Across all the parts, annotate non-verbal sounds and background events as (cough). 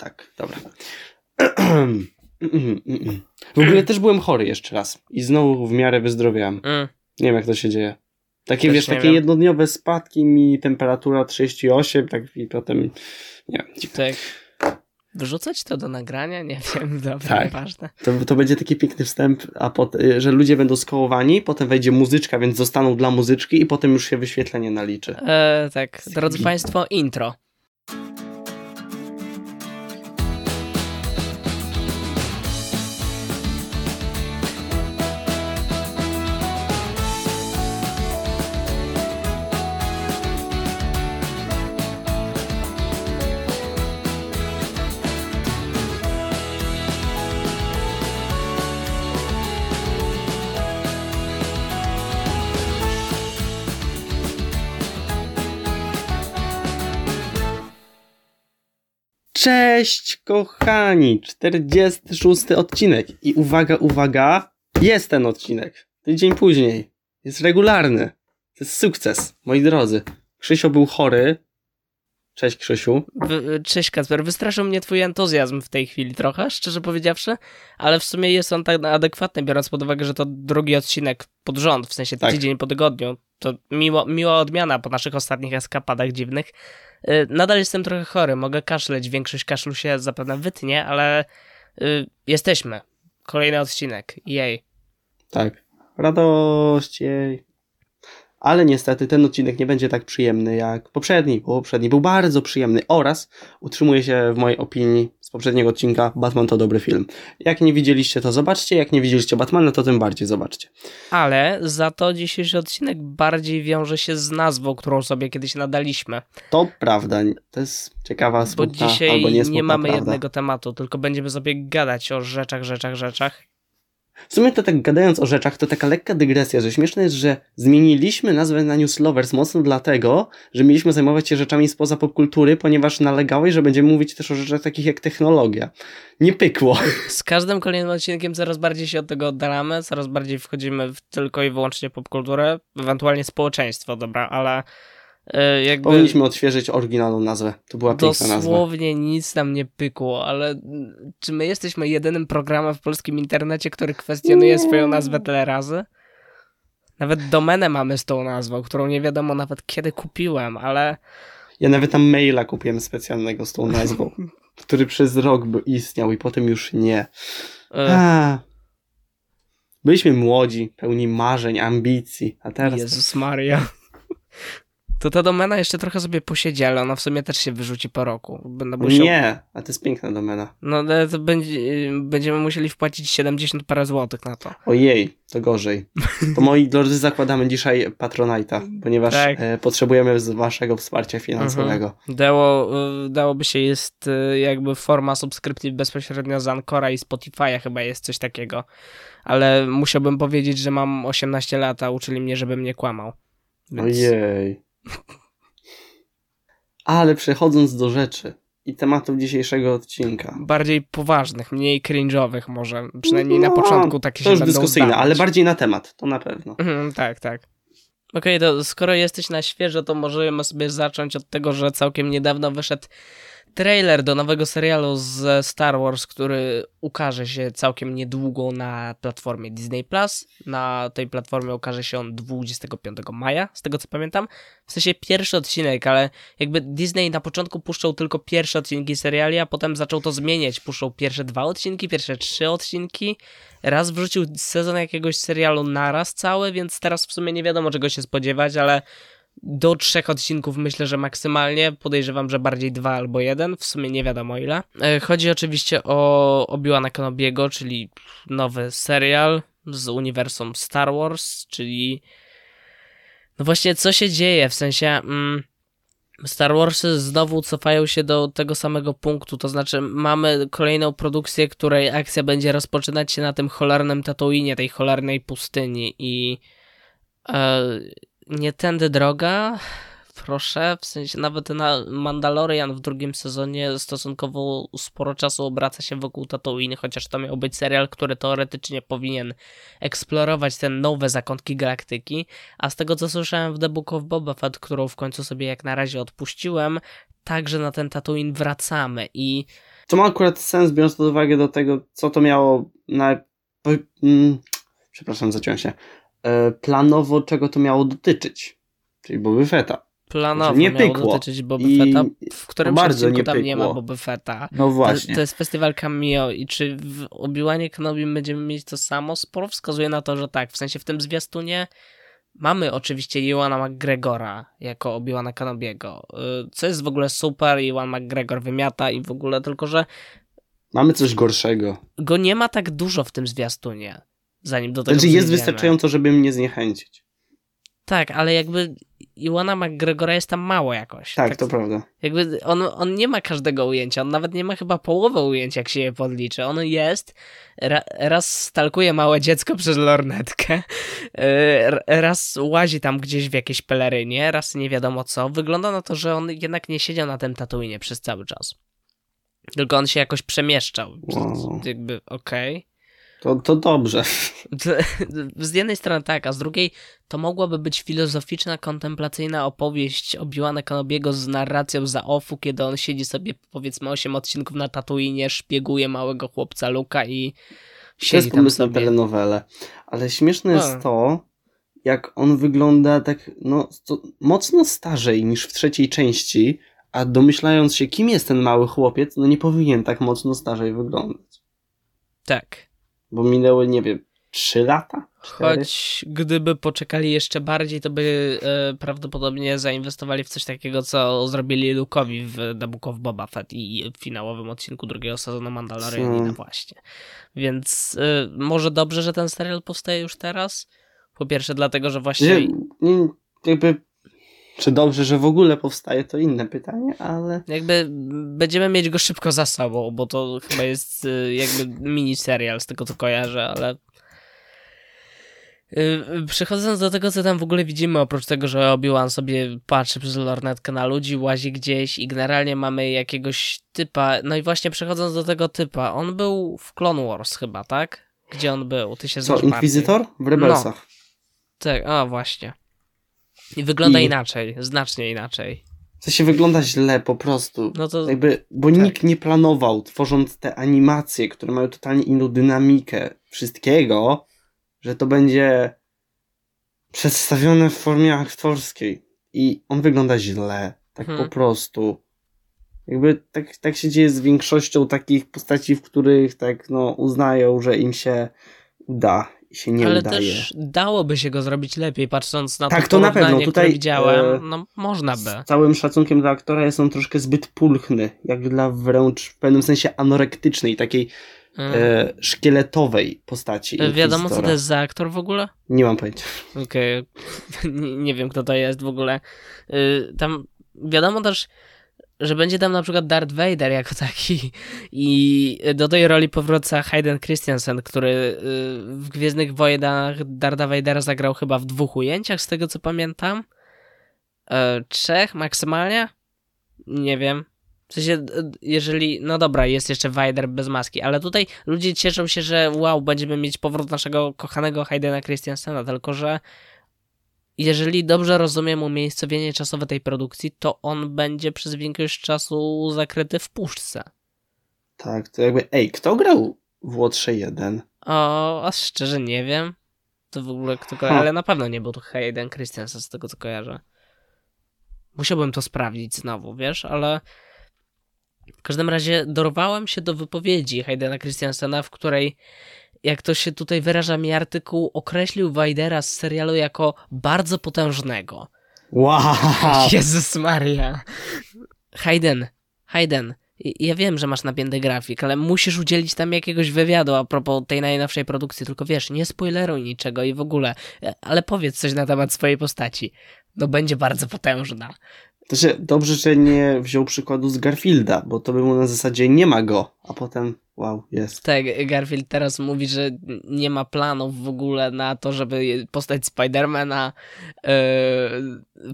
Tak, dobra. W ogóle też byłem chory jeszcze raz i znowu w miarę wyzdrowiałem. Mm. Nie wiem jak to się dzieje. Takie Też wiesz, takie wiem. jednodniowe spadki mi temperatura 38, tak i potem nie wiem. Tak. Wrzucać to do nagrania? Nie wiem, (laughs) dobra, Tak. nieważne. To, to będzie taki piękny wstęp, a pot, że ludzie będą skołowani, potem wejdzie muzyczka, więc zostaną dla muzyczki i potem już się wyświetlenie naliczy. E, tak, drodzy Państwo, intro. Cześć kochani, 46 odcinek i uwaga, uwaga, jest ten odcinek. Tydzień później. Jest regularny. To jest sukces, moi drodzy. Krzysio był chory. Cześć Krzysiu. Wy- Cześć Kacper, wystraszył mnie twój entuzjazm w tej chwili trochę, szczerze powiedziawszy, ale w sumie jest on tak adekwatny, biorąc pod uwagę, że to drugi odcinek pod rząd, w sensie Tak. tydzień po tygodniu. To miło, miła odmiana po naszych ostatnich eskapadach dziwnych. Y, Nadal jestem trochę chory, mogę kaszleć, większość kaszlu się zapewne wytnie, ale y, jesteśmy. Kolejny odcinek, jej. Tak. Radość jej. Ale niestety ten odcinek nie będzie tak przyjemny jak poprzedni, bo poprzedni był bardzo przyjemny oraz utrzymuje się w mojej opinii z poprzedniego odcinka Batman to dobry film. Jak nie widzieliście to zobaczcie, jak nie widzieliście Batmana to tym bardziej zobaczcie. Ale za to dzisiejszy odcinek bardziej wiąże się z nazwą, którą sobie kiedyś nadaliśmy. To prawda, to jest ciekawa, Bo smutna dzisiaj albo nie, niesmutna mamy prawda. jednego tematu, tylko będziemy sobie gadać o rzeczach, rzeczach, rzeczach. W sumie to tak gadając o rzeczach, to taka lekka dygresja, że śmieszne jest, że zmieniliśmy nazwę na News Lovers mocno dlatego, że mieliśmy zajmować się rzeczami spoza popkultury, ponieważ nalegałeś, że będziemy mówić też o rzeczach takich jak technologia. Nie pykło. Z każdym kolejnym odcinkiem coraz bardziej się od tego oddalamy, coraz bardziej wchodzimy w tylko i wyłącznie popkulturę, ewentualnie społeczeństwo, dobra, ale jakby Powinniśmy odświeżyć oryginalną nazwę. To była piękna nazwa. dosłownie nic nam nie pykło, ale mm, czy my jesteśmy jedynym programem w polskim internecie, który kwestionuje Nie. swoją nazwę tyle razy? Nawet domenę mamy z tą nazwą, którą nie wiadomo nawet kiedy kupiłem, ale Ja nawet tam maila kupiłem specjalnego z tą nazwą, (laughs) który przez rok by istniał i potem już nie. A. Byliśmy młodzi, pełni marzeń, ambicji, a teraz... Jezus Maria. To ta domena jeszcze trochę sobie posiedzi, ale ona w sumie też się wyrzuci po roku. Będę musiał... Nie, a to jest piękna domena. No ale to będzie, będziemy musieli wpłacić 70 parę złotych na to. Ojej, to gorzej. (laughs) To moi drodzy zakładamy dzisiaj Patronite'a, ponieważ Tak. e, potrzebujemy z waszego wsparcia finansowego. Dało, y, dałoby się, jest y, jakby forma subskrypcji bezpośrednio z Ancora i Spotify'a chyba jest coś takiego. Ale musiałbym powiedzieć, że mam 18 lat, a uczyli mnie, żebym nie kłamał. Więc... Ojej. Ale przechodząc do rzeczy i tematów dzisiejszego odcinka. Bardziej poważnych, mniej cringe'owych może. Przynajmniej na No, początku takie To się już będą dyskusyjne, zdawać. ale bardziej na temat, to na pewno. Mhm, tak, tak. Okej, to skoro jesteś na świeżo, to możemy sobie zacząć od tego, że całkiem niedawno wyszedł trailer do nowego serialu z Star Wars, który ukaże się całkiem niedługo na platformie Disney Plus. Na tej platformie ukaże się on 25 maja, z tego co pamiętam. W sensie pierwszy odcinek, ale jakby Disney na początku puszczał tylko pierwsze odcinki seriali, a potem zaczął to zmieniać. Puszczał pierwsze dwa odcinki, pierwsze trzy odcinki. Raz wrzucił sezon jakiegoś serialu naraz cały, więc teraz w sumie nie wiadomo czego się spodziewać, ale do trzech odcinków myślę, że maksymalnie. Podejrzewam, że bardziej dwa albo jeden, w sumie nie wiadomo ile. E, Chodzi oczywiście o Obi-Wana Kenobiego, czyli nowy serial z uniwersum Star Wars, czyli no właśnie co się dzieje, w sensie mm, Star Warsy znowu cofają się do tego samego punktu, to znaczy mamy kolejną produkcję, której akcja będzie rozpoczynać się na tym cholernym Tatooinie, tej cholernej pustyni i e, nie tędy droga, proszę, w sensie nawet na Mandalorian w drugim sezonie stosunkowo sporo czasu obraca się wokół Tatooine, chociaż to miał być serial, który teoretycznie powinien eksplorować te nowe zakątki galaktyki, a z tego co słyszałem w The Book of Boba Fett, którą w końcu sobie jak na razie odpuściłem, także na ten Tatooine wracamy i to ma akurat sens, biorąc pod uwagę do tego, co to miało na. Mm, przepraszam, zaciąłem się. E, planowo, czego to miało dotyczyć. Czyli Boba Fetta. Planowo nie miało pykło. dotyczyć Boba I Fetta, w którym bardzo nie tam nie ma pykło. Boba Fetta. No To, właśnie. to jest festiwal cameo i czy w Obi-Wanie Kenobi będziemy mieć to samo? Sporo wskazuje na to, że tak. W sensie w tym zwiastunie mamy oczywiście Iwana McGregora jako Obi-Wana Kenobiego, y, co jest w ogóle super. Iwan McGregor wymiata i w ogóle, tylko że Mamy coś gorszego. go nie ma tak dużo w tym zwiastunie, zanim do tego Znaczy jest wystarczająco, żeby mnie zniechęcić. Tak, ale jakby Iwana McGregora jest tam mało jakoś. Tak, to prawda. Jakby on, on nie ma każdego ujęcia, on nawet nie ma chyba połowy ujęć, jak się je podliczy. On jest, ra, raz stalkuje małe dziecko przez lornetkę, (laughs) e, raz łazi tam gdzieś w jakiejś pelerynie, raz nie wiadomo co. Wygląda na to, że on jednak nie siedział na tym Tatooinie przez cały czas. Tylko on się jakoś przemieszczał. Wow. Jakby, okej. To, to dobrze. (laughs) Z jednej strony tak, a z drugiej to mogłaby być filozoficzna, kontemplacyjna opowieść Obi-Wana Kenobiego z narracją za offu, kiedy on siedzi sobie powiedzmy 8 odcinków na Tatooinie, szpieguje małego chłopca Luka i To siedzi jest tam pomysł na telenowelę. Ale śmieszne A. jest to, jak on wygląda tak no, to mocno starzej niż w trzeciej części, a domyślając się, kim jest ten mały chłopiec, no nie powinien tak mocno starzej wyglądać. Tak. Bo minęły, nie wiem, trzy lata? Cztery? Choć gdyby poczekali jeszcze bardziej, to by e, prawdopodobnie zainwestowali w coś takiego, co zrobili Luke'owi w The Book of Boba Fett i w finałowym odcinku drugiego sezonu Mandalorianina Co? właśnie. Więc e, może dobrze, że ten serial powstaje już teraz? Po pierwsze dlatego, że właśnie... Że, nie, jakby, czy dobrze, że w ogóle powstaje, to inne pytanie, ale Jakby będziemy mieć go szybko za sobą, bo to chyba jest y, jakby mini serial z tego co kojarzę, ale Y, Przechodząc do tego, co tam w ogóle widzimy, oprócz tego, że Obi-Wan sobie patrzy przez lornetkę na ludzi, łazi gdzieś i generalnie mamy jakiegoś typa, no i właśnie przechodząc do tego typa, on był w Clone Wars chyba, tak? Gdzie on był? Ty się co, Inkwizytor? W Rebelsach. bardziej. Tak, a właśnie. I wygląda I- inaczej, znacznie inaczej. To się wygląda źle po prostu. No to Jakby, bo tak. nikt nie planował, tworząc te animacje, które mają totalnie inną dynamikę wszystkiego, że to będzie przedstawione w formie aktorskiej. I on wygląda źle. Tak Mhm. po prostu. Jakby tak, tak się dzieje z większością takich postaci, w których tak no uznają, że im się uda się nie ale udaje. też dałoby się go zrobić lepiej, patrząc na Tak, to to na pewno. Tutaj, widziałem. e, no, można by. Z całym szacunkiem dla aktora jest on troszkę zbyt pulchny, jak dla wręcz w pewnym sensie anorektycznej, takiej e, szkieletowej postaci. E, Wiadomo, co to jest za aktor w ogóle? Nie mam pojęcia. Okej. (laughs) nie, nie wiem, kto to jest w ogóle. Y, tam wiadomo też, że będzie tam na przykład Darth Vader jako taki i do tej roli powraca Hayden Christensen, który y, w Gwiezdnych Wojnach Dartha Vadera zagrał chyba w dwóch ujęciach, z tego co pamiętam. E, trzech maksymalnie? Nie wiem. W sensie, jeżeli, no dobra, jest jeszcze Vader bez maski, ale tutaj ludzie cieszą się, że wow, będziemy mieć powrót naszego kochanego Haydena Christiansena, tylko że jeżeli dobrze rozumiem umiejscowienie czasowe tej produkcji, to on będzie przez większość czasu zakryty w puszce. Tak, to jakby, ej, kto grał w Łotrze 1? O, a szczerze nie wiem. To w ogóle kto ko- Ha. ale na pewno nie był to Hayden Christensen z tego co kojarzę. Musiałbym to sprawdzić znowu, wiesz, ale w każdym razie dorwałem się do wypowiedzi Haydena Christiansena, w której jak to się tutaj wyraża mi artykuł, określił Vadera z serialu jako bardzo potężnego. Wow! Jezus Maria. Hayden, Hayden, ja wiem, że masz napięty grafik, ale musisz udzielić tam jakiegoś wywiadu a propos tej najnowszej produkcji, tylko wiesz, nie spoileruj niczego i w ogóle, e, ale powiedz coś na temat swojej postaci. No będzie bardzo potężna. Się dobrze, że nie wziął przykładu z Garfielda, bo to by mu na zasadzie nie ma go, a potem wow, jest. Tak, Garfield teraz mówi, że nie ma planów w ogóle na to, żeby postać Spidermana e,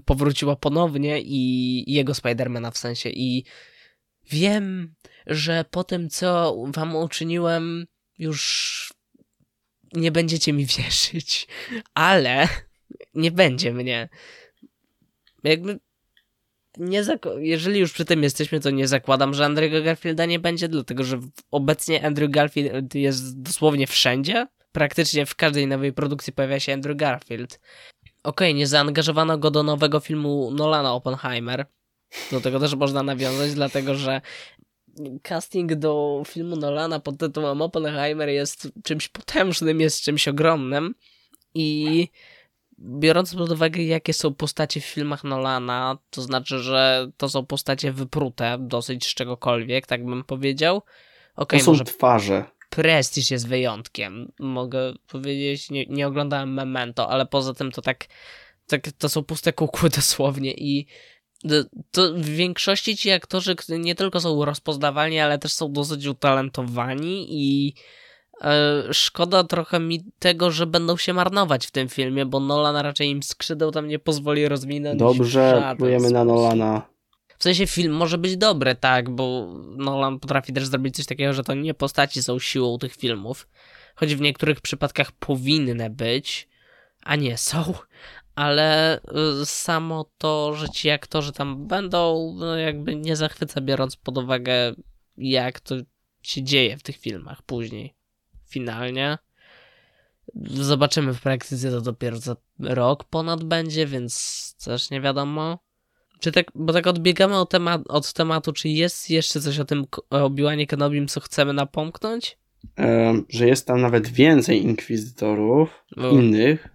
powróciła ponownie i jego Spidermana w sensie. I wiem, że po tym, co wam uczyniłem, już nie będziecie mi (laughs) wierzyć, ale nie będzie mnie. Jakby nie zak- jeżeli już przy tym jesteśmy, to nie zakładam, że Andrew'ego Garfielda nie będzie, dlatego że obecnie Andrew Garfield jest dosłownie wszędzie. Praktycznie w każdej nowej produkcji pojawia się Andrew Garfield. Okej, nie zaangażowano go do nowego filmu Nolana Oppenheimer. Do tego też można nawiązać, dlatego że casting do filmu Nolana pod tytułem Oppenheimer jest czymś potężnym, jest czymś ogromnym i biorąc pod uwagę, jakie są postacie w filmach Nolana, to znaczy, że to są postacie wyprute dosyć z czegokolwiek, tak bym powiedział. Okej, To są może twarze. Prestiż jest wyjątkiem. Mogę powiedzieć, nie, nie oglądałem Memento, ale poza tym to tak, tak to są puste kukły (laughs) dosłownie i to, w większości ci aktorzy nie tylko są rozpoznawalni, ale też są dosyć utalentowani i szkoda trochę mi tego, że będą się marnować w tym filmie, bo Nolan raczej im skrzydeł tam nie pozwoli rozwinąć. Dobrze, plujemy na. Nolana. W sensie film może być dobry, tak, bo Nolan potrafi też zrobić coś takiego, że to nie postaci są siłą tych filmów, choć w niektórych przypadkach powinny być, a nie są, ale y, samo to, że ci aktorzy tam będą, no jakby nie zachwyca, biorąc pod uwagę, jak to się dzieje w tych filmach później, finalnie. Zobaczymy w praktyce, to dopiero za rok ponad będzie, więc też nie wiadomo. Czy tak, bo tak odbiegamy od, temat, od tematu, czy jest jeszcze coś o tym Obi-Wanie Kenobim, co chcemy napomknąć? Em, że jest tam nawet więcej inkwizytorów Bo, innych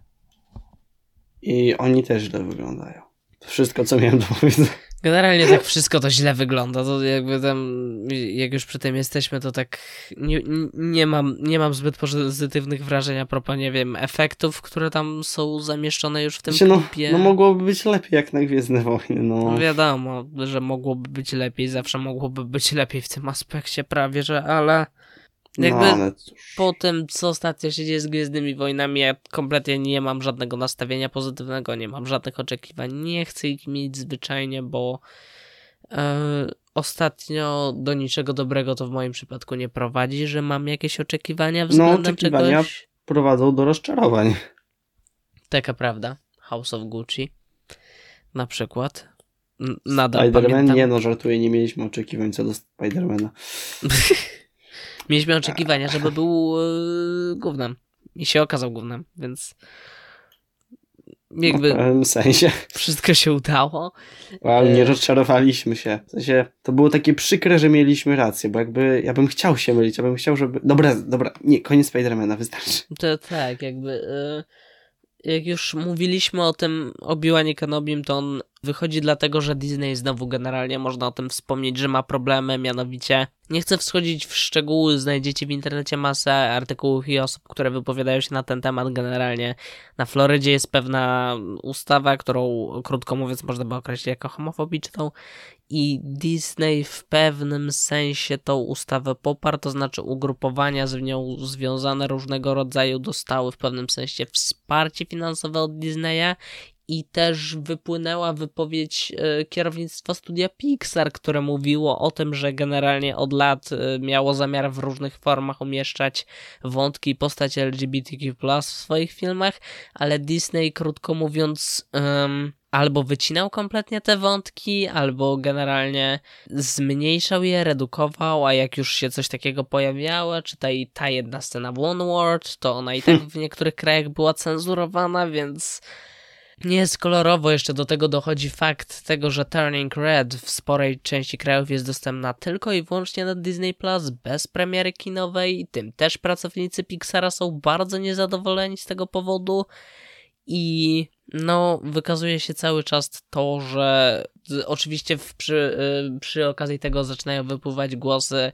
i oni też źle wyglądają. To wszystko, co miałem do powiedzenia. Generalnie tak wszystko to źle wygląda, to jakby tam, jak już przy tym jesteśmy, to tak nie, nie, mam, nie mam zbyt pozytywnych wrażeń a propos, nie wiem, efektów, które tam są zamieszczone już w tym Znaczy, no, klipie. no mogłoby być lepiej jak na Gwiezdne Wojny, no. No wiadomo, że mogłoby być lepiej, zawsze mogłoby być lepiej w tym aspekcie prawie, że ale jakby No, ale po tym, co ostatnio się dzieje z Gwiezdnymi Wojnami, ja kompletnie nie mam żadnego nastawienia pozytywnego, nie mam żadnych oczekiwań, nie chcę ich mieć zwyczajnie, bo e, ostatnio do niczego dobrego to w moim przypadku nie prowadzi, że mam jakieś oczekiwania względem oczekiwania czegoś. Prowadzą do rozczarowań. Taka prawda. House of Gucci na przykład. N- Nadal Spider-Man? Nie no, żartuję, nie mieliśmy oczekiwań co do Spidermana. (laughs) Mieliśmy oczekiwania, żeby był yy, gównem. I się okazał gównem, więc jakby w pewnym sensie. wszystko się udało. Ale nie E. rozczarowaliśmy się. W sensie, to było takie przykre, że mieliśmy rację, bo jakby ja bym chciał się mylić, ja bym chciał, żeby... Dobra, dobra, nie, koniec Spidermana, wystarczy. To tak, jakby yy, jak już mówiliśmy o tym Obi-Wanie Kenobim, to on wychodzi dlatego, że Disney znowu generalnie można o tym wspomnieć, że ma problemy, mianowicie nie chcę wschodzić w szczegóły, znajdziecie w internecie masę artykułów i osób, które wypowiadają się na ten temat generalnie. Na Florydzie jest pewna ustawa, którą krótko mówiąc można by określić jako homofobiczną i Disney w pewnym sensie tą ustawę poparł, to znaczy ugrupowania z nią związane różnego rodzaju dostały w pewnym sensie wsparcie finansowe od Disneya i też wypłynęła wypowiedź e, kierownictwa studia Pixar, które mówiło o tym, że generalnie od lat e, miało zamiar w różnych formach umieszczać wątki i postaci LGBTQ+, w swoich filmach, ale Disney, krótko mówiąc, em, albo wycinał kompletnie te wątki, albo generalnie zmniejszał je, redukował, a jak już się coś takiego pojawiało, czy ta, ta jedna scena w One World, to ona i tak (laughs) w niektórych krajach była cenzurowana, więc nie jest kolorowo. Jeszcze do tego dochodzi fakt tego, że Turning Red w sporej części krajów jest dostępna tylko i wyłącznie na Disney Plus, bez premiery kinowej. Tym też pracownicy Pixara są bardzo niezadowoleni z tego powodu. I no, wykazuje się cały czas to, że oczywiście w, przy, y, przy okazji tego zaczynają wypływać głosy.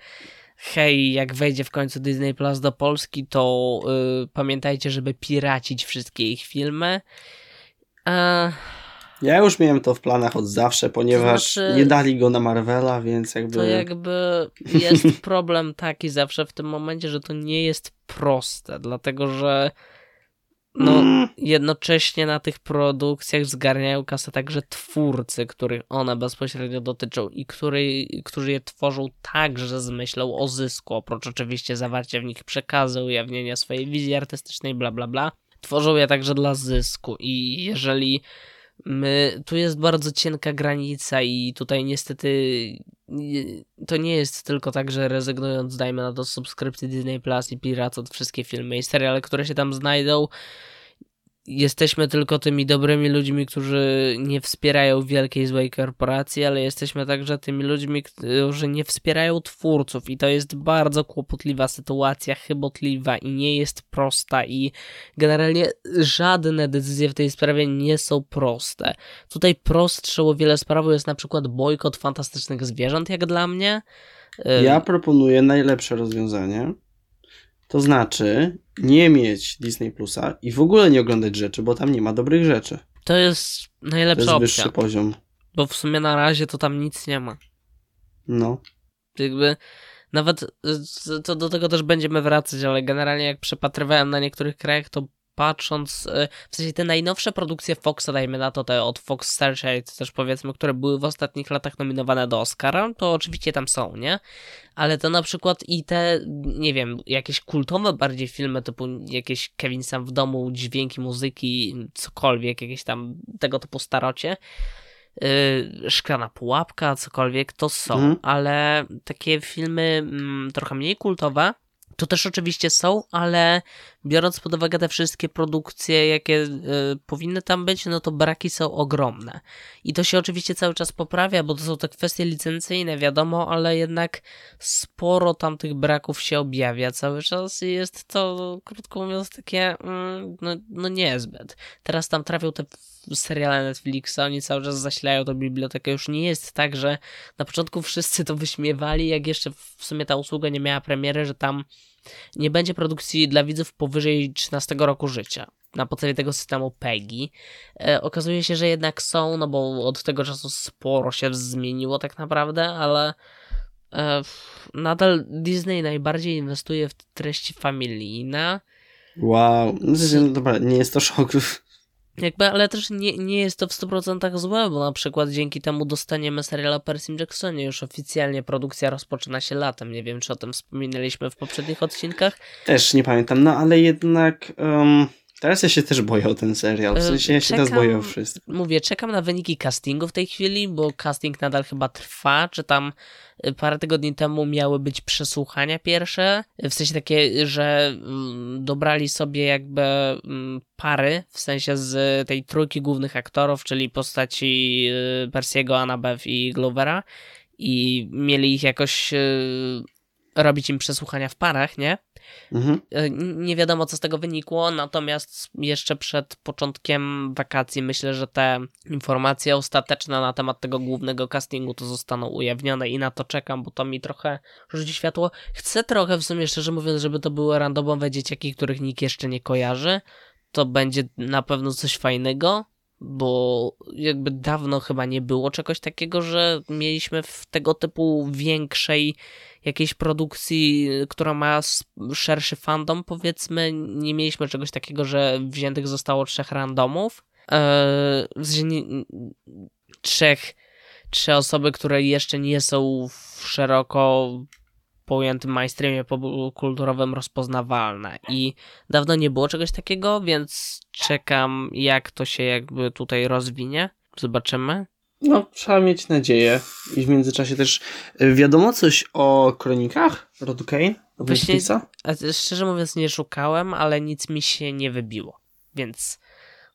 Hej, jak wejdzie w końcu Disney Plus do Polski, to y, pamiętajcie, żeby piracić wszystkie ich filmy. E, Ja już miałem to w planach od zawsze, ponieważ znaczy- nie dali go na Marvela, więc jakby... to jakby jest (laughs) problem taki zawsze w tym momencie, że to nie jest proste, dlatego że no, Mm, jednocześnie na tych produkcjach zgarniają kasę także twórcy, których one bezpośrednio dotyczą i który, którzy je tworzą także z myślą o zysku, oprócz oczywiście zawarcia w nich przekazu, ujawnienia swojej wizji artystycznej, bla bla bla. Tworzą je także dla zysku. I jeżeli My, tu jest bardzo cienka granica i tutaj niestety to nie jest tylko tak, że rezygnując, dajmy na to subskrypcji Disney Plus i piracąc wszystkie filmy i seriale, które się tam znajdą, jesteśmy tylko tymi dobrymi ludźmi, którzy nie wspierają wielkiej złej korporacji, ale jesteśmy także tymi ludźmi, którzy nie wspierają twórców i to jest bardzo kłopotliwa sytuacja, chybotliwa i nie jest prosta i generalnie żadne decyzje w tej sprawie nie są proste. Tutaj prostsze o wiele sprawą jest na przykład bojkot fantastycznych zwierząt, jak dla mnie. Ja proponuję najlepsze rozwiązanie. To znaczy nie mieć Disney Plusa i w ogóle nie oglądać rzeczy, bo tam nie ma dobrych rzeczy. To jest najlepsza to jest opcja. wyższy poziom. Bo w sumie na razie to tam nic nie ma. No. Jakby nawet to do tego też będziemy wracać, ale generalnie jak przepatrywałem na niektórych krajach, to patrząc, y, w sensie te najnowsze produkcje Foxa, dajmy na to te od Fox Searchlight też powiedzmy, które były w ostatnich latach nominowane do Oscara, to oczywiście tam są, nie? Ale to na przykład i te, nie wiem, jakieś kultowe bardziej filmy typu jakieś Kevin Sam w domu, dźwięki muzyki, cokolwiek, jakieś tam tego typu starocie, yy, Szklana Pułapka, cokolwiek, to są, Mhm. ale takie filmy mm, trochę mniej kultowe, to też oczywiście są, ale biorąc pod uwagę te wszystkie produkcje, jakie y, powinny tam być, no to braki są ogromne. I to się oczywiście cały czas poprawia, bo to są te kwestie licencyjne, wiadomo, ale jednak sporo tam tych braków się objawia cały czas i jest to, krótko mówiąc, takie mm, no, no niezbyt. Teraz tam trafią te seriale Netflixa, oni cały czas zasilają tą bibliotekę. Już nie jest tak, że na początku wszyscy to wyśmiewali, jak jeszcze w sumie ta usługa nie miała premiery, że tam nie będzie produkcji dla widzów powyżej 13 roku życia. Na podstawie tego systemu PEGI. E, okazuje się, że jednak są, no bo od tego czasu sporo się zmieniło tak naprawdę, ale e, nadal Disney najbardziej inwestuje w treści familijne. Wow. No, dobra, nie jest to szok. Jakby, ale też nie, nie jest to w 100% złe, bo na przykład dzięki temu dostaniemy serial o Percy Jacksonie. Już oficjalnie produkcja rozpoczyna się latem. Nie wiem, czy o tym wspominaliśmy w poprzednich odcinkach. Też nie pamiętam, no ale jednak um, teraz ja się też boję o ten serial. W sensie ja się teraz czekam- boję o wszystko. Mówię, czekam na wyniki castingu w tej chwili, bo casting nadal chyba trwa, czy tam parę tygodni temu miały być przesłuchania pierwsze, w sensie takie, że mm, dobrali sobie jakby mm, pary, w sensie z tej trójki głównych aktorów, czyli postaci y, Persiego, Annabeth i Glovera i mieli ich jakoś y, robić im przesłuchania w parach, nie? Mhm. E, Nie wiadomo, co z tego wynikło, natomiast jeszcze przed początkiem wakacji myślę, że te informacje ostateczne na temat tego głównego castingu to zostaną ujawnione i na to czekam, bo to mi trochę rzuci światło. Chcę trochę, w sumie szczerze mówiąc, żeby to były randomowe dzieciaki, których nikt jeszcze nie kojarzy. To będzie na pewno coś fajnego, bo jakby dawno chyba nie było czegoś takiego, że mieliśmy w tego typu większej jakiejś produkcji, która ma szerszy fandom, powiedzmy, nie mieliśmy czegoś takiego, że wziętych zostało trzech randomów. Eee, nie, trzech, trzy osoby, które jeszcze nie są szeroko pojętym mainstreamie kulturowym rozpoznawalne i dawno nie było czegoś takiego, więc czekam jak to się jakby tutaj rozwinie. Zobaczymy. No, trzeba mieć nadzieję. I w międzyczasie też y, wiadomo coś o kronikach Rodu Kane? Właśnie- szczerze mówiąc nie szukałem, ale nic mi się nie wybiło, więc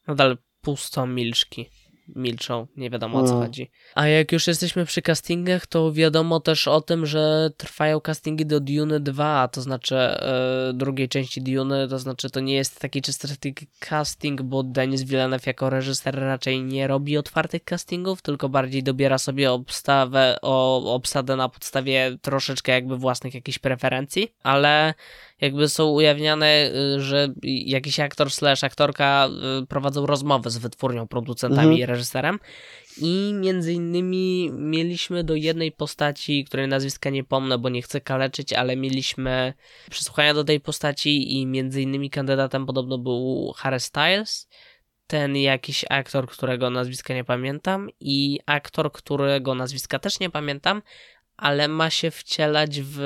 nadal pusto milczki. Milczą, nie wiadomo o co Mm. chodzi. A jak już jesteśmy przy castingach, to wiadomo też o tym, że trwają castingi do Dune 2, to znaczy e, drugiej części Dune, to znaczy to nie jest taki czysty casting, bo Denis Villeneuve jako reżyser raczej nie robi otwartych castingów, tylko bardziej dobiera sobie obstawę, o, obsadę na podstawie troszeczkę jakby własnych jakichś preferencji, ale jakby są ujawniane, y, że jakiś aktor slash aktorka y, prowadzą rozmowy z wytwórnią, producentami Mhm. Reżyserem. I między innymi mieliśmy do jednej postaci, której nazwiska nie pomnę, bo nie chcę kaleczyć, ale mieliśmy przesłuchania do tej postaci i między innymi kandydatem podobno był Harry Styles, ten jakiś aktor, którego nazwiska nie pamiętam i aktor, którego nazwiska też nie pamiętam, ale ma się wcielać w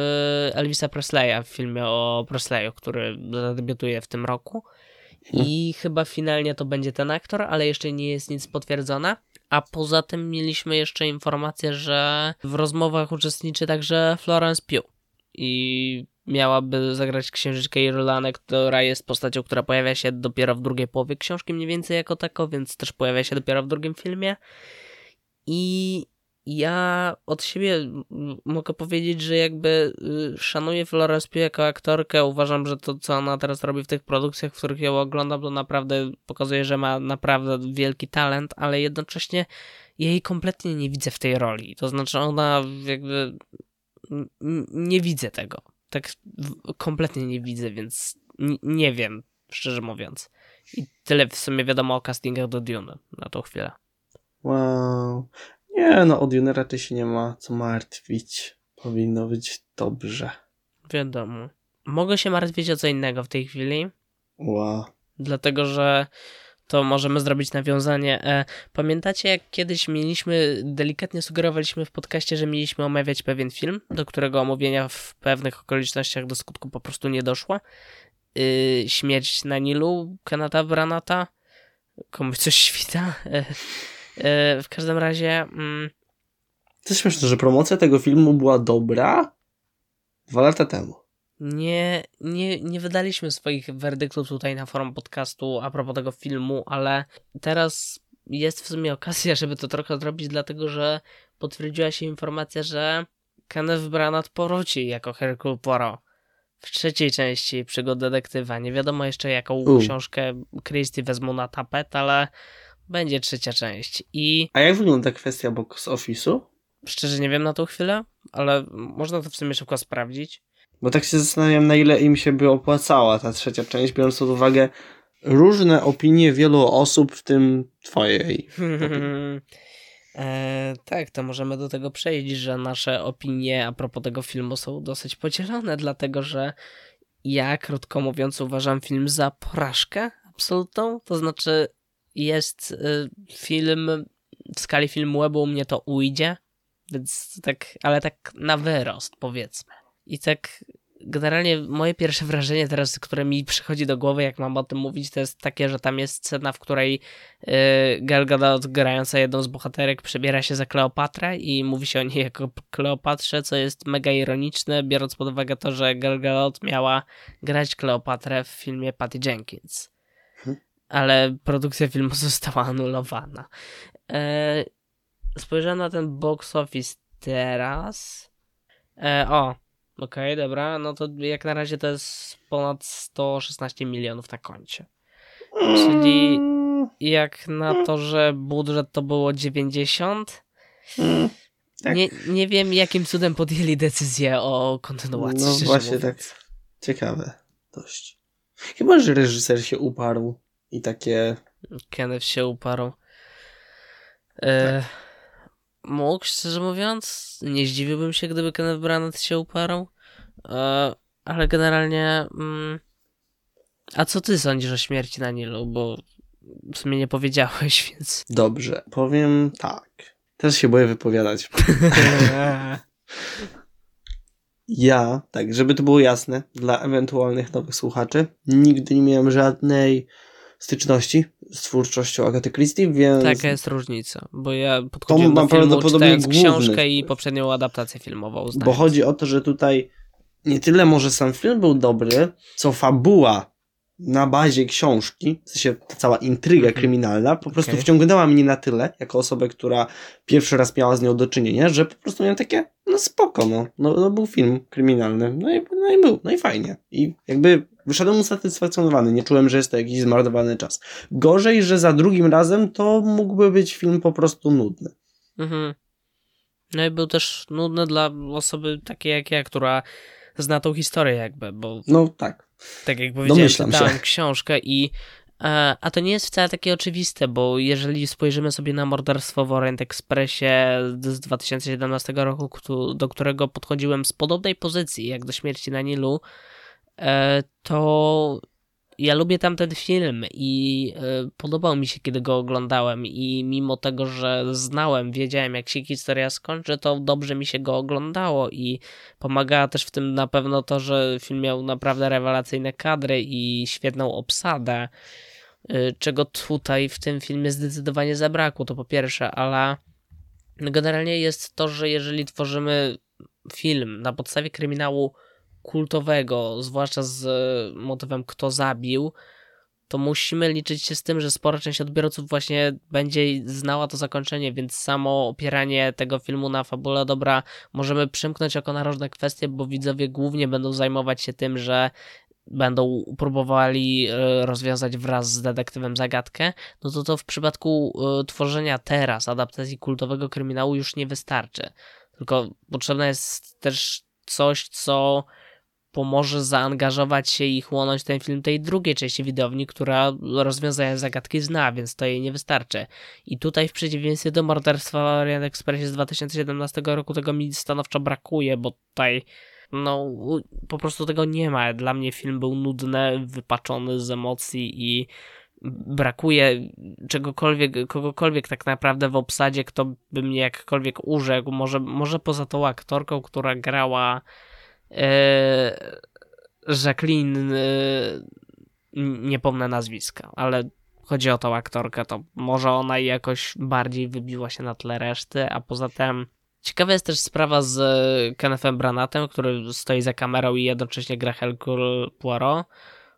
Elvisa Presleya w filmie o Presleyu, który zadebiutuje w tym roku. I chyba finalnie to będzie ten aktor, ale jeszcze nie jest nic potwierdzone. A poza tym mieliśmy jeszcze informację, że w rozmowach uczestniczy także Florence Pugh. I miałaby zagrać księżyczkę Irlanę, która jest postacią, która pojawia się dopiero w drugiej połowie książki, mniej więcej jako tako, więc też pojawia się dopiero w drugim filmie. I ja od siebie mogę powiedzieć, że jakby y, szanuję Florence Pugh jako aktorkę. Uważam, że to, co ona teraz robi w tych produkcjach, w których ją oglądam, to naprawdę pokazuje, że ma naprawdę wielki talent, ale jednocześnie jej kompletnie nie widzę w tej roli. To znaczy, ona jakby nie widzę tego. Tak kompletnie nie widzę, więc nie wiem, szczerze mówiąc. I tyle w sumie wiadomo o castingach do Dune na tą chwilę. Wow. Nie, no od Juna raczej się nie ma co martwić. Powinno być dobrze. Wiadomo. Mogę się martwić o co innego w tej chwili, Wow. dlatego że to możemy zrobić nawiązanie. E, pamiętacie, jak kiedyś mieliśmy, delikatnie sugerowaliśmy w podcaście, że mieliśmy omawiać pewien film, do którego omówienia w pewnych okolicznościach do skutku po prostu nie doszło. Y, śmierć na Nilu, Kenata Branata, komuś coś świta. E, w każdym razie, mm, To jest śmieszne, że promocja tego filmu była dobra dwa lata temu. Nie, nie, nie wydaliśmy swoich werdyktów tutaj na forum podcastu a propos tego filmu, ale teraz jest w sumie okazja, żeby to trochę zrobić, dlatego że potwierdziła się informacja, że Kenneth Branagh powróci jako Hercule Poirot w trzeciej części przygód detektywa. Nie wiadomo jeszcze jaką U. książkę Christie wezmą na tapet, ale będzie trzecia część. I A jak wygląda kwestia box office'u? szczerze nie wiem na tą chwilę, ale można to w sumie szybko sprawdzić. Bo tak się zastanawiam, na ile im się by opłacała ta trzecia część, biorąc pod uwagę różne opinie wielu osób, w tym twojej. (laughs) E, tak, to możemy do tego przejść, że nasze opinie a propos tego filmu są dosyć podzielone, dlatego że ja, krótko mówiąc, uważam film za porażkę absolutną. To znaczy, jest y, film w skali filmu u mnie to ujdzie, więc tak, ale tak na wyrost, powiedzmy. I tak generalnie moje pierwsze wrażenie teraz, które mi przychodzi do głowy, jak mam o tym mówić, to jest takie, że tam jest scena, w której yy, Gal Gadot grająca jedną z bohaterek przebiera się za Kleopatrę i mówi się o niej jako Kleopatrze, co jest mega ironiczne, biorąc pod uwagę to, że Gal Gadot miała grać Kleopatrę w filmie Patty Jenkins. Ale produkcja filmu (laughs) została anulowana. E, spojrzałem na ten box office teraz. E, o, okej, dobra, no to jak na razie to jest ponad 116 milionów na koncie. Czyli jak na to, że budżet to było 90, mm, tak. nie, nie wiem jakim cudem podjęli decyzję o kontynuacji. No właśnie mówiąc. tak. Ciekawe. Dość. Chyba, że reżyser się uparł i takie... Kenneth się uparł. E, Tak. Mógł, szczerze mówiąc. Nie zdziwiłbym się, gdyby Kenneth Branagh się uparł. E, ale generalnie... Mm, a co ty sądzisz o śmierci na Nilu? Bo w sumie nie powiedziałeś, (laughs) więc... Dobrze, powiem tak. Teraz się boję wypowiadać. (laughs) Ja, tak, żeby to było jasne dla ewentualnych nowych słuchaczy, nigdy nie miałem żadnej styczności z twórczością Agaty Christie, więc Taka jest różnica, bo ja podchodziłem do filmu czytając główny książkę i poprzednią adaptację filmową. bo znając. chodzi o to, że tutaj nie tyle może sam film był dobry, co fabuła na bazie książki, w sensie ta cała intryga Mhm. kryminalna, po prostu Okej. wciągnęła mnie na tyle, jako osobę, która pierwszy raz miała z nią do czynienia, że po prostu miałem takie, no spoko, no, no, no był film kryminalny, no i, no i był, no i fajnie. I jakby wyszedłem usatysfakcjonowany, nie czułem, że jest to jakiś zmarnowany czas. Gorzej, że za drugim razem to mógłby być film po prostu nudny. Mhm. No i był też nudny dla osoby takiej jak ja, która zna tą historię jakby, bo No tak. tak jak powiedziałem, czytałem się. książkę i e, a to nie jest wcale takie oczywiste, bo jeżeli spojrzymy sobie na morderstwo w Orient Expressie z 2017 roku, do którego podchodziłem z podobnej pozycji jak do śmierci na Nilu, to ja lubię tamten film i y, podobał mi się, kiedy go oglądałem i mimo tego, że znałem, wiedziałem jak się historia skończy, to dobrze mi się go oglądało i pomagała też w tym na pewno to, że film miał naprawdę rewelacyjne kadry i świetną obsadę, y, czego tutaj w tym filmie zdecydowanie zabrakło, to po pierwsze, ale generalnie jest to, że jeżeli tworzymy film na podstawie kryminału kultowego, zwłaszcza z e, motywem kto zabił, to musimy liczyć się z tym, że spora część odbiorców właśnie będzie znała to zakończenie, więc samo opieranie tego filmu na fabule dobra możemy przymknąć jako na różne kwestie, bo widzowie głównie będą zajmować się tym, że będą próbowali e, rozwiązać wraz z detektywem zagadkę, no to to w przypadku e, tworzenia teraz adaptacji kultowego kryminału już nie wystarczy. Tylko potrzebne jest też coś, co pomoże zaangażować się i chłonąć ten film tej drugiej części widowni, która rozwiązania zagadki zna, więc to jej nie wystarczy. I tutaj w przeciwieństwie do Morderstwa w Orient Expressie z 2017 roku tego mi stanowczo brakuje, bo tutaj no po prostu tego nie ma. Dla mnie film był nudny, wypaczony z emocji i brakuje czegokolwiek, kogokolwiek tak naprawdę w obsadzie, kto by mnie jakkolwiek urzekł. Może, może poza tą aktorką, która grała Jacqueline, e, nie pomnę nazwiska, ale chodzi o tą aktorkę, to może ona jakoś bardziej wybiła się na tle reszty, a poza tym ciekawa jest też sprawa z Kennethem Branatem, który stoi za kamerą i jednocześnie gra Hercule Poirot,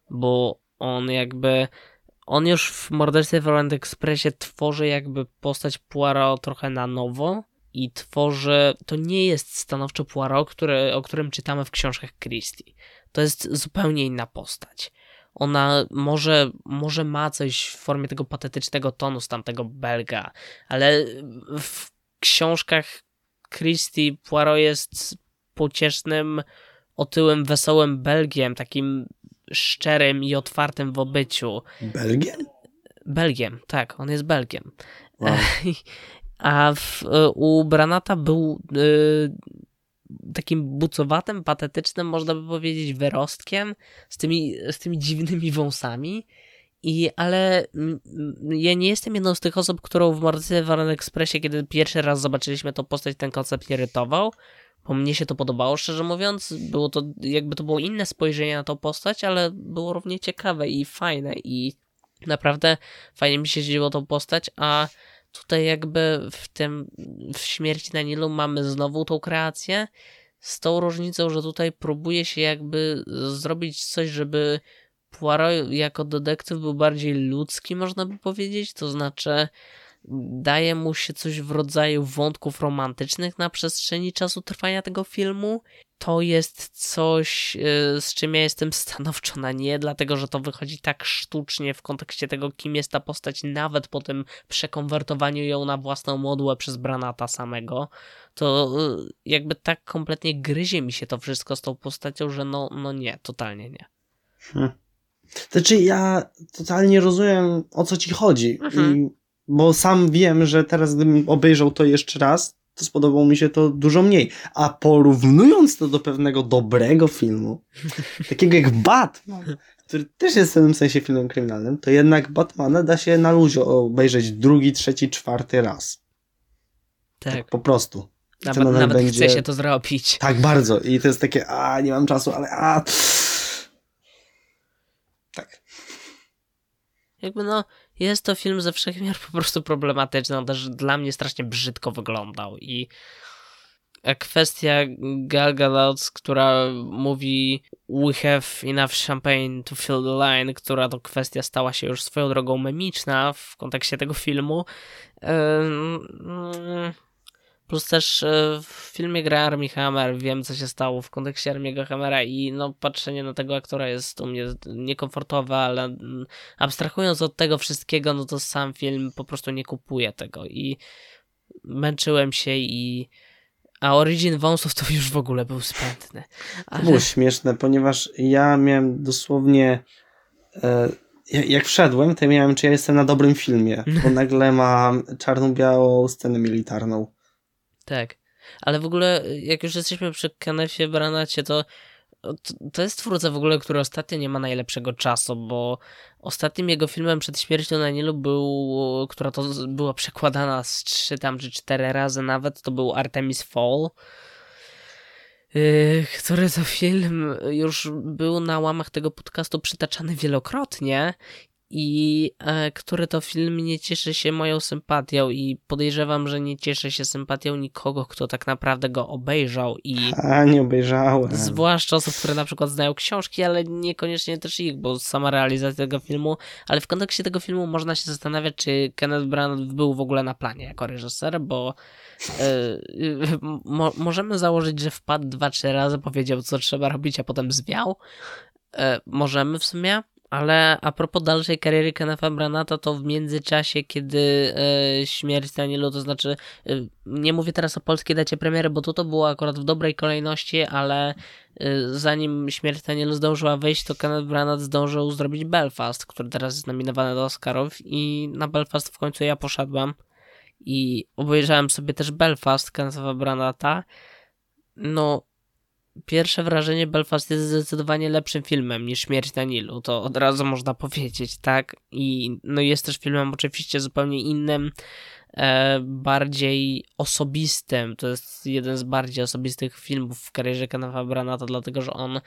bo on jakby on już w Morderstwie w Orient Expressie tworzy jakby postać Poirot trochę na nowo i tworzy, to nie jest stanowczo Poirot, o którym czytamy w książkach Christie. To jest zupełnie inna postać. Ona może, może ma coś w formie tego patetycznego tonu z tamtego Belga, ale w książkach Christie Poirot jest pociesznym, otyłym, wesołym Belgiem, takim szczerym i otwartym w obyciu. Belgiem? Belgiem, tak, on jest Belgiem. Wow. (laughs) A w, u Branata był y, takim bucowatym, patetycznym, można by powiedzieć, wyrostkiem z tymi, z tymi dziwnymi wąsami. I, ale ja nie jestem jedną z tych osób, którą w Morderstwie w Expressie, kiedy pierwszy raz zobaczyliśmy tą postać, ten koncept irytował bo mnie się to podobało, szczerze mówiąc. Było to, jakby to było inne spojrzenie na tą postać, ale było równie ciekawe i fajne i naprawdę fajnie mi się dzieło tą postać, a tutaj jakby w tym, w Śmierci na Nilu mamy znowu tą kreację, z tą różnicą, że tutaj próbuje się jakby zrobić coś, żeby Poirot jako detektyw był bardziej ludzki, można by powiedzieć, to znaczy daje mu się coś w rodzaju wątków romantycznych na przestrzeni czasu trwania tego filmu. To jest coś, y, z czym ja jestem stanowczo na nie, dlatego że to wychodzi tak sztucznie w kontekście tego, kim jest ta postać, nawet po tym przekonwertowaniu ją na własną modłę przez Branata samego. To y, jakby tak kompletnie gryzie mi się to wszystko z tą postacią, że no, no nie, totalnie nie. Hmm. Znaczy, ja totalnie rozumiem o co ci chodzi. Mhm. I bo sam wiem, że teraz gdybym obejrzał to jeszcze raz, to spodobało mi się to dużo mniej. A porównując to do pewnego dobrego filmu, (laughs) takiego jak Batman, który też jest w pewnym sensie filmem kryminalnym, to jednak Batmana da się na luzie obejrzeć drugi, trzeci, czwarty raz. Tak. tak po prostu. Nawet, nawet będzie... chce się to zrobić. Tak, bardzo. I to jest takie, a nie mam czasu, ale a. Tak. Jakby no, jest to film ze wszechmiar po prostu problematyczny. On też dla mnie strasznie brzydko wyglądał i kwestia Gal Gadot, która mówi we have enough champagne to fill the line, która to kwestia stała się już swoją drogą memiczna w kontekście tego filmu. Yy, Plus też e, w filmie gra Armie Hammer, wiem co się stało w kontekście Armiego Hammera i no patrzenie na tego aktora jest u mnie niekomfortowe, ale mm, abstrahując od tego wszystkiego, no to sam film po prostu nie kupuje tego i męczyłem się i a Origin Wąsów to już w ogóle był spętny. Ale... To było śmieszne, ponieważ ja miałem dosłownie e, jak wszedłem, to miałem, czy ja jestem na dobrym filmie, bo nagle mam czarno-białą scenę militarną tak. Ale w ogóle, jak już jesteśmy przy Kennethie Branacie, to to, jest twórca w ogóle, który ostatnio nie ma najlepszego czasu, bo ostatnim jego filmem przed śmiercią na Nilu był, która to była przekładana z trzy tam czy cztery razy nawet, to był Artemis Fall. Yy, który to film już był na łamach tego podcastu przytaczany wielokrotnie i e, który to film nie cieszy się moją sympatią i podejrzewam, że nie cieszy się sympatią nikogo, kto tak naprawdę go obejrzał i A, nie obejrzałem. zwłaszcza osób, które na przykład znają książki, ale niekoniecznie też ich, bo sama realizacja tego filmu, ale w kontekście tego filmu można się zastanawiać, czy Kenneth Branagh był w ogóle na planie jako reżyser, bo e, (laughs) mo możemy założyć, że wpadł dwa, trzy razy, powiedział co trzeba robić, a potem zwiał. E, możemy w sumie, ale a propos dalszej kariery Kennetha Branata, to w międzyczasie, kiedy e, śmierć Danielu, to znaczy e, nie mówię teraz o polskiej dacie premiery, bo tu to było akurat w dobrej kolejności, ale e, zanim śmierć Danielu zdążyła wyjść, to Kenneth Branagh zdążył zrobić Belfast, który teraz jest nominowany do Oscarów i na Belfast w końcu ja poszedłem i obejrzałem sobie też Belfast Kennetha Branagha. No, pierwsze wrażenie Belfast jest zdecydowanie lepszym filmem niż Śmierć na Nilu, to od razu można powiedzieć, tak? I no jest też filmem oczywiście zupełnie innym, e, bardziej osobistym. To jest jeden z bardziej osobistych filmów w karierze Kennetha Branagha, dlatego że on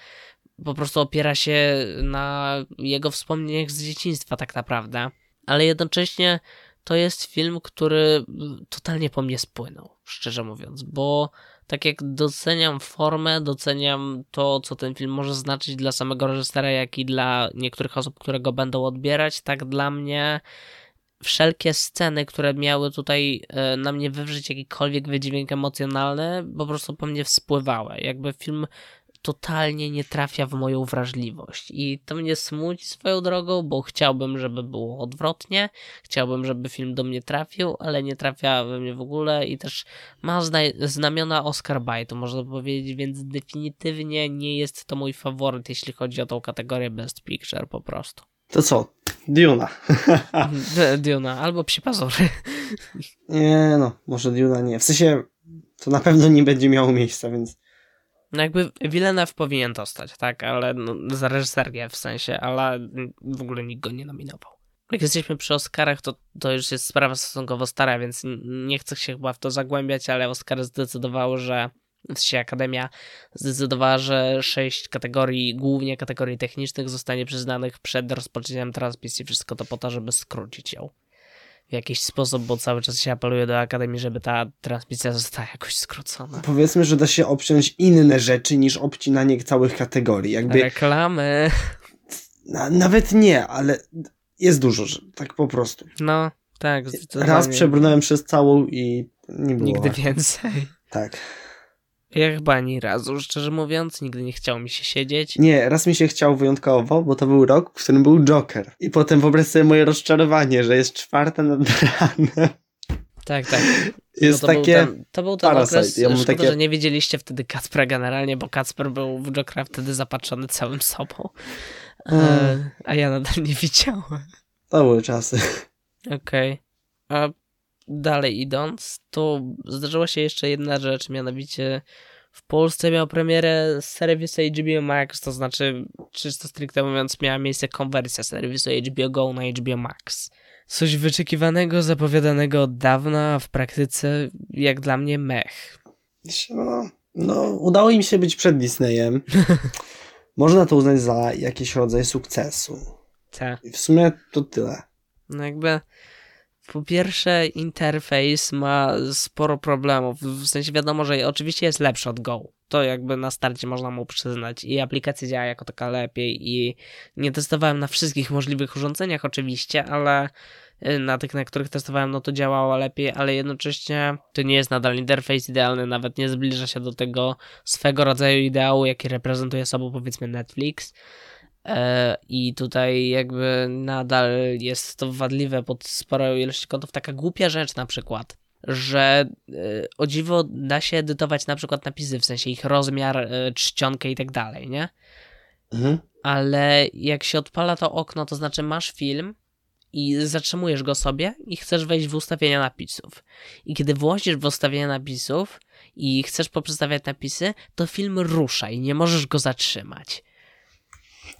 po prostu opiera się na jego wspomnieniach z dzieciństwa tak naprawdę, ale jednocześnie to jest film, który totalnie po mnie spłynął, szczerze mówiąc, bo tak jak doceniam formę, doceniam to, co ten film może znaczyć dla samego reżysera, jak i dla niektórych osób, które go będą odbierać, tak dla mnie wszelkie sceny, które miały tutaj e, na mnie wywrzeć jakikolwiek wydźwięk emocjonalny, po prostu po mnie wspływały. Jakby film totalnie nie trafia w moją wrażliwość. I to mnie smuci swoją drogą, bo chciałbym, żeby było odwrotnie. Chciałbym, żeby film do mnie trafił, ale nie trafia we mnie w ogóle i też ma zna- znamiona Oscar Bite, można powiedzieć, więc definitywnie nie jest to mój faworyt, jeśli chodzi o tą kategorię Best Picture po prostu. To co? Duna. (laughs) Duna albo Psi Pazury. nie no, może Duna nie. W sensie, to na pewno nie będzie miało miejsca, więc No jakby Villeneuve powinien dostać, tak, ale no, za reżyserię w sensie, ale w ogóle nikt go nie nominował. Jak jesteśmy przy Oscarach, to, to już jest sprawa stosunkowo stara, więc nie chcę się chyba w to zagłębiać, ale Oscary zdecydowały, że sensie Akademia zdecydowała, że sześć kategorii, głównie kategorii technicznych, zostanie przyznanych przed rozpoczęciem transmisji. Wszystko to po to, żeby skrócić ją w jakiś sposób, bo cały czas się apeluje do Akademii, żeby ta transmisja została jakoś skrócona. powiedzmy, że da się obciąć inne rzeczy niż obcinanie całych kategorii. Jakby Reklamy. na, nawet nie, ale jest dużo, że tak po prostu. No, tak. Raz przebrnąłem przez całą i nie było. Nigdy więcej. Tak. Ja chyba ani razu, szczerze mówiąc, nigdy nie chciało mi się siedzieć. Nie, raz mi się chciał wyjątkowo, bo to był rok, w którym był Joker. I potem wyobraź sobie moje rozczarowanie, że jest czwarta nad ranem. Tak, tak. Jest No to takie... Był ten, to był ten Parasite. okres, Ja szkoda, takie- że nie widzieliście wtedy Kacpra generalnie, bo Kacper był w Jokera wtedy zapatrzony całym sobą. E, a ja nadal nie widziałem. To były czasy. Okej. A dalej idąc, to zdarzyła się jeszcze jedna rzecz, mianowicie w Polsce miał premierę serwis HBO Max, to znaczy, czysto stricte mówiąc, miała miejsce konwersja serwisu HBO Go na HBO Max. Coś wyczekiwanego, zapowiadanego od dawna, a w praktyce, jak dla mnie, mech. No, no, udało im się być przed Disneyem. (laughs) Można to uznać za jakiś rodzaj sukcesu. I w sumie to tyle. No jakby po pierwsze interfejs ma sporo problemów, w sensie wiadomo, że oczywiście jest lepszy od Go. To jakby na starcie można mu przyznać. I aplikacja działa jako taka lepiej. I nie testowałem na wszystkich możliwych urządzeniach oczywiście, ale y, na tych, na których testowałem, no to działało lepiej, ale jednocześnie to nie jest nadal interfejs idealny, nawet nie zbliża się do tego swego rodzaju ideału, jaki reprezentuje sobą powiedzmy Netflix. E, I tutaj jakby nadal jest to wadliwe pod sporą ilość kątów. Taka głupia rzecz na przykład, że e, o dziwo da się edytować na przykład napisy, w sensie ich rozmiar, e, czcionkę i tak dalej, nie? Mhm. Ale jak się odpala to okno, to znaczy masz film i zatrzymujesz go sobie i chcesz wejść w ustawienia napisów. I kiedy włożysz w ustawienia napisów, i chcesz poprzestawiać napisy, to film rusza i nie możesz go zatrzymać.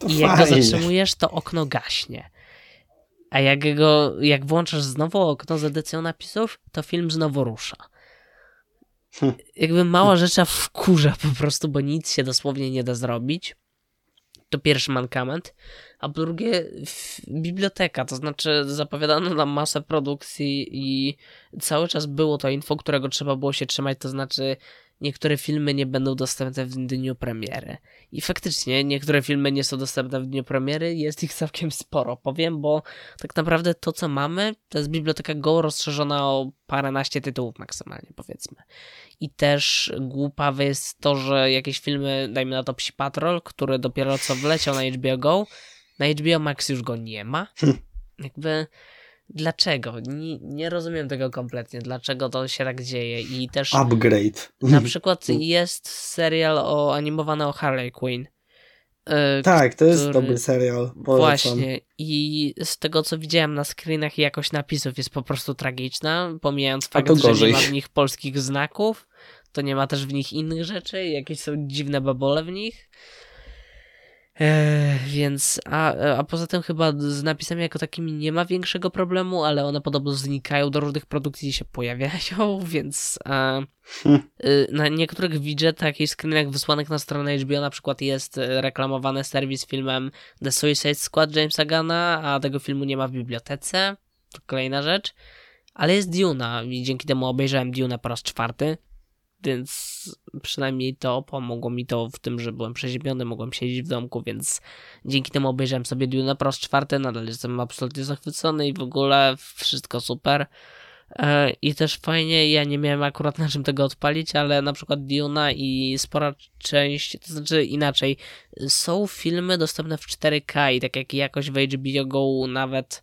I jak go zatrzymujesz, to okno gaśnie. A jak, go, jak włączasz znowu okno z edycją napisów, to film znowu rusza. Jakby mała rzecza wkurza po prostu, bo nic się dosłownie nie da zrobić. To pierwszy mankament. A drugie, biblioteka, to znaczy zapowiadano nam masę produkcji i cały czas było to info, którego trzeba było się trzymać, to znaczy niektóre filmy nie będą dostępne w dniu premiery. I faktycznie niektóre filmy nie są dostępne w dniu premiery, jest ich całkiem sporo, powiem, bo tak naprawdę to, co mamy, to jest biblioteka Go rozszerzona o paręnaście tytułów maksymalnie, powiedzmy. I też głupawe jest to, że jakieś filmy, dajmy na to Psi Patrol, który dopiero co wleciał na HBO Go, na HBO Max już go nie ma. Jakby dlaczego? Nie, nie rozumiem tego kompletnie, dlaczego to się tak dzieje i też Upgrade. na przykład jest serial o animowany o Harley Quinn. E, Tak, to jest który- dobry serial. Polecam. Właśnie. I z tego, co widziałem na screenach, jakość napisów jest po prostu tragiczna. Pomijając fakt, że nie ma w nich polskich znaków, to nie ma też w nich innych rzeczy. Jakieś są dziwne babole w nich. Eee, więc, a, a poza tym chyba z napisami jako takimi nie ma większego problemu, ale one podobno znikają do różnych produkcji i się pojawiają, (laughs) więc e, Hmm. y, na niektórych widgetach i screenach wysłanych na stronę HBO na przykład jest e, reklamowany serwis filmem The Suicide Squad Jamesa Gana, a tego filmu nie ma w bibliotece. To kolejna rzecz. Ale jest Duna i dzięki temu obejrzałem Dune po raz czwarty, więc przynajmniej to pomogło mi to w tym, że byłem przeziębiony, mogłem siedzieć w domku, więc dzięki temu obejrzałem sobie Dune po raz czwarty, nadal jestem absolutnie zachwycony i w ogóle wszystko super. E, I też fajnie, ja nie miałem akurat na czym tego odpalić, ale na przykład Duna i spora część, to znaczy inaczej, są filmy dostępne w 4K i tak jak jakoś w HBO Go nawet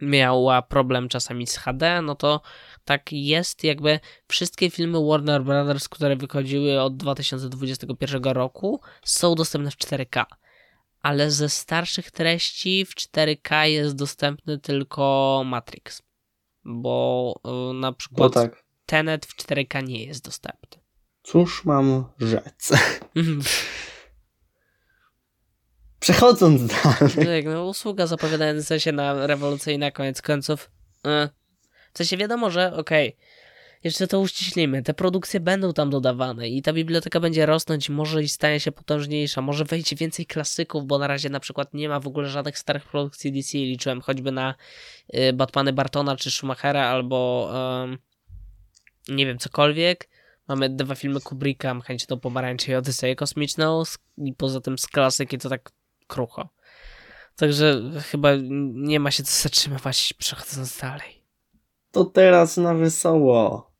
miała problem czasami z HD, no to tak jest jakby wszystkie filmy Warner Brothers, które wychodziły od 2021 roku są dostępne w 4K. Ale ze starszych treści w 4K jest dostępny tylko Matrix. Bo y, na przykład tak. Tenet w 4K nie jest dostępny. Cóż mam rzec? (laughs) Przechodząc dalej. tak, no usługa zapowiadająca się na rewolucyjna koniec końców. Y, W sensie wiadomo, że okej, jeszcze to uściślimy, te produkcje będą tam dodawane i ta biblioteka będzie rosnąć, może i stanie się potężniejsza, może wejdzie więcej klasyków, bo na razie na przykład nie ma w ogóle żadnych starych produkcji DC, liczyłem choćby na y, Batmany Bartona czy Schumachera albo em, nie wiem, cokolwiek. Mamy dwa filmy Kubricka, Mechaniczną Pomarańczę i Odyseję Kosmiczną i poza tym z klasyki to tak krucho. Także chyba nie ma się co zatrzymywać przechodząc dalej. To teraz na wesoło.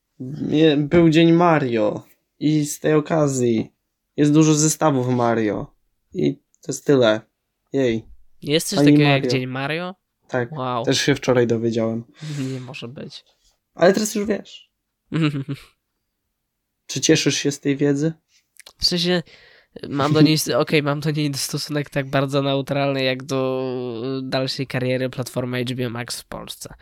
Był dzień Mario. I z tej okazji jest dużo zestawów Mario. I to jest tyle. Jej. Jest coś Pani takiego jak. Dzień Mario? Tak. Wow, Też się wczoraj dowiedziałem. (laughs) nie może być. Ale teraz już wiesz. (laughs) Czy cieszysz się z tej wiedzy? W sensie mam do niej, (laughs) okej, mam do niej stosunek tak bardzo neutralny jak do dalszej kariery platformy HBO Max w Polsce.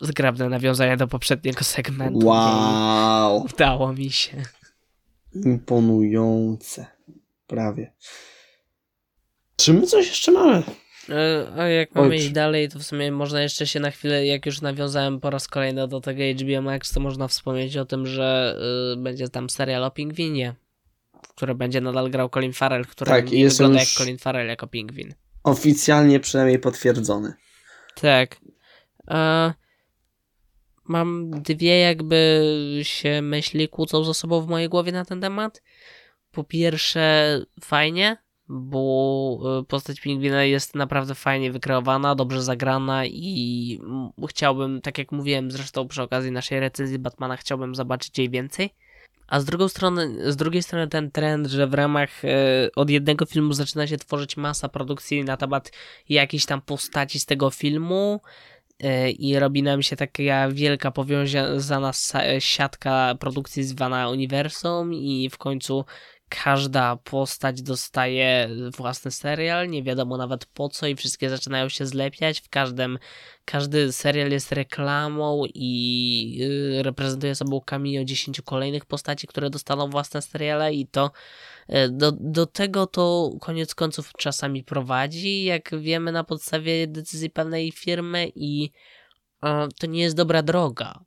Zgrabne nawiązania do poprzedniego segmentu. Wow. Udało mi się. Imponujące. Prawie. Czy my coś jeszcze mamy? E, A jak mamy Oj, iść dalej, to w sumie można jeszcze się na chwilę, jak już nawiązałem po raz kolejny do tego HBO Max, to można wspomnieć o tym, że y, będzie tam serial o pingwinie, w który będzie nadal grał Colin Farrell, który Tak, i nie jest wygląda już- jak Colin Farrell jako pingwin. Oficjalnie przynajmniej potwierdzony. Tak. E, mam dwie jakby się myśli kłócą ze sobą w mojej głowie na ten temat. Po pierwsze, fajnie, bo e, postać pingwina jest naprawdę fajnie wykreowana, dobrze zagrana i mm, chciałbym, tak jak mówiłem zresztą przy okazji naszej recenzji Batmana, chciałbym zobaczyć jej więcej. A z, drugą strony, z drugiej strony ten trend, że w ramach e, od jednego filmu zaczyna się tworzyć masa produkcji na temat jakiejś tam postaci z tego filmu i robi nam się taka wielka powiązana siatka produkcji zwana uniwersum i w końcu każda postać dostaje własny serial, nie wiadomo nawet po co i wszystkie zaczynają się zlepiać. W każdym, każdy serial jest reklamą i yy, reprezentuje sobą cameo 10 kolejnych postaci, które dostaną własne seriale i to yy, do, do tego to koniec końców czasami prowadzi, jak wiemy na podstawie decyzji pewnej firmy i to nie jest dobra droga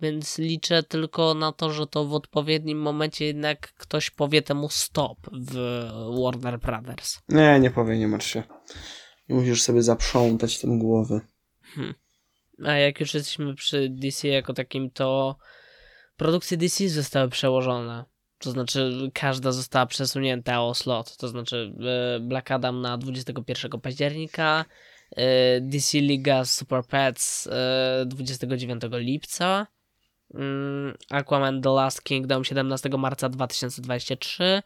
więc liczę tylko na to, że to w odpowiednim momencie jednak ktoś powie temu stop w Warner Brothers. Nie, nie powie, nie martw się. Nie musisz sobie zaprzątać tym głowy. Hmm. A jak już jesteśmy przy DC jako takim, to produkcje DC zostały przełożone. To znaczy, każda została przesunięta o slot. To znaczy, e, Black Adam na 21 października, e, DC Liga Super Pets 29 e, lipca, Aquaman The Last Kingdom 17 marca 2023,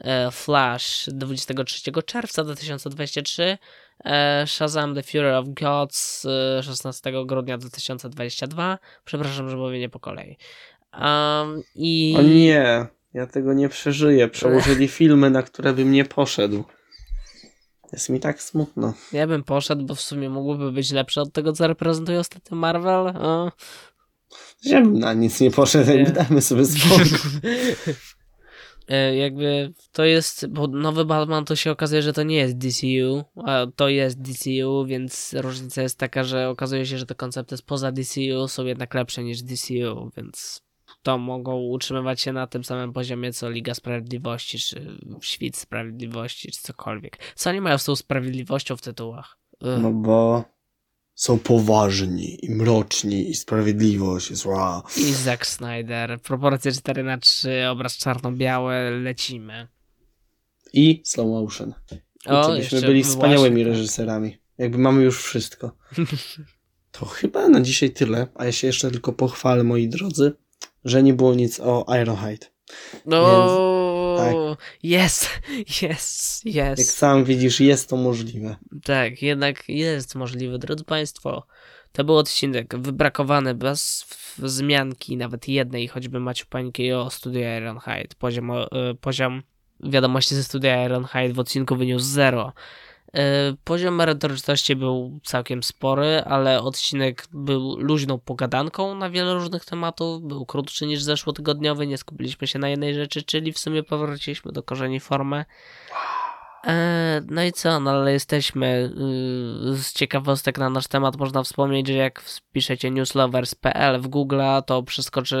e, Flash 23 czerwca 2023, e, Shazam The Fury of Gods 16 e, grudnia 2022. Przepraszam, że mówię nie po kolei. Um, i... O nie, ja tego nie przeżyję. Przełożyli (laughs) filmy, na które bym nie poszedł. Jest mi tak smutno. Ja bym poszedł, bo w sumie mogłyby być lepsze od tego, co reprezentuje ostatnio Marvel. O, ja na nic nie poszedł, nie. dajmy sobie spokój. (laughs) E, jakby to jest, bo nowy Batman to się okazuje, że to nie jest DCU, a to jest DCU, więc różnica jest taka, że okazuje się, że te koncepty spoza DCU są jednak lepsze niż DCU, więc to mogą utrzymywać się na tym samym poziomie co Liga Sprawiedliwości, czy Świt Sprawiedliwości, czy cokolwiek. Co oni mają z tą sprawiedliwością w tytułach? Ugh. No bo są poważni i mroczni i sprawiedliwość jest wow. I Zack Snyder, proporcje 4 na 3 obraz czarno-białe, lecimy. I slow motion. O, byśmy byli wspaniałymi tak. reżyserami. Jakby mamy już wszystko. (laughs) To chyba na dzisiaj tyle, a ja się jeszcze tylko pochwalę, moi drodzy, że nie było nic o Ironhide. No, Więc, jest, jest, jest. Jak sam widzisz, jest to możliwe. Tak, jednak jest możliwe. Drodzy Państwo, to był odcinek wybrakowany bez wzmianki nawet jednej, choćby Maciu Pańki o studiu Ironhide. Poziom, e, poziom wiadomości ze studia Ironhide w odcinku wyniósł 0 poziom merytoryczności był całkiem spory, ale odcinek był luźną pogadanką na wiele różnych tematów. Był krótszy niż zeszłotygodniowy, nie skupiliśmy się na jednej rzeczy, czyli w sumie powróciliśmy do korzeni formy. E, no i co, no ale jesteśmy. Y, z ciekawostek na nasz temat można wspomnieć, że jak wpiszecie newslovers.pl w Google, to przeskoczy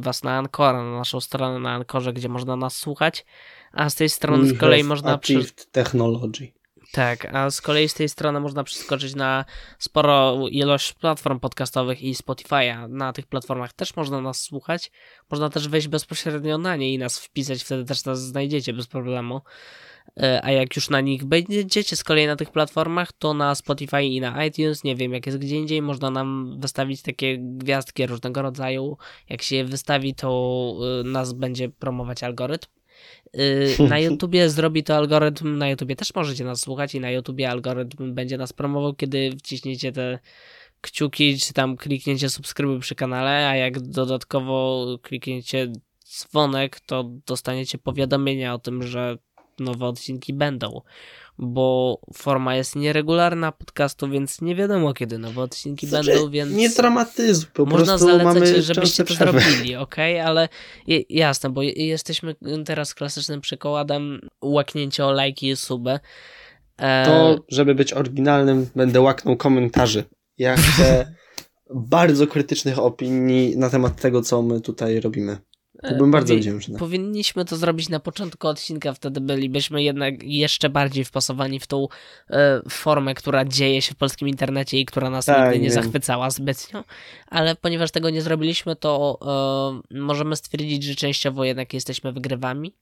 was na Ancora, na naszą stronę na Ankorze, gdzie można nas słuchać. A z tej strony z kolei można. Przy... Technology. Tak, a z kolei z tej strony można przeskoczyć na sporo ilość platform podcastowych i Spotify'a. Na tych platformach też można nas słuchać. Można też wejść bezpośrednio na nie i nas wpisać, wtedy też nas znajdziecie bez problemu. E, a jak już na nich będziecie z kolei na tych platformach, to na Spotify i na iTunes, nie wiem jak jest gdzie indziej, można nam wystawić takie gwiazdki różnego rodzaju. Jak się je wystawi, to e, nas będzie promować algorytm. Y, na (laughs) YouTubie zrobi to algorytm, na YouTubie też możecie nas słuchać i na YouTubie algorytm będzie nas promował, kiedy wciśniecie te kciuki, czy tam klikniecie subskrybuj przy kanale, a jak dodatkowo klikniecie dzwonek, to dostaniecie powiadomienia o tym, że nowe odcinki będą bo forma jest nieregularna podcastu, więc nie wiadomo kiedy nowe odcinki znaczy, będą, więc... Nie dramatyzm, po Można prostu zalecać, mamy żebyście to zrobili, ok? Ale jasne, bo jesteśmy teraz klasycznym przykładem łaknięcia o lajki i suby. E... To, żeby być oryginalnym, będę łaknął komentarzy. Ja chcę (laughs) bardzo krytycznych opinii na temat tego, co my tutaj robimy. Byłbym bardzo Powi wdzięczny. Powinniśmy to zrobić na początku odcinka, wtedy bylibyśmy jednak jeszcze bardziej wpasowani w tą e, formę, która dzieje się w polskim internecie i która nas tak, nigdy nie, nie zachwycała zbytnio. Ale ponieważ tego nie zrobiliśmy, to e, możemy stwierdzić, że częściowo jednak jesteśmy wygrywami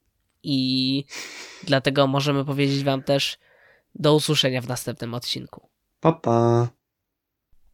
i dlatego możemy powiedzieć wam też do usłyszenia w następnym odcinku. Pa, pa.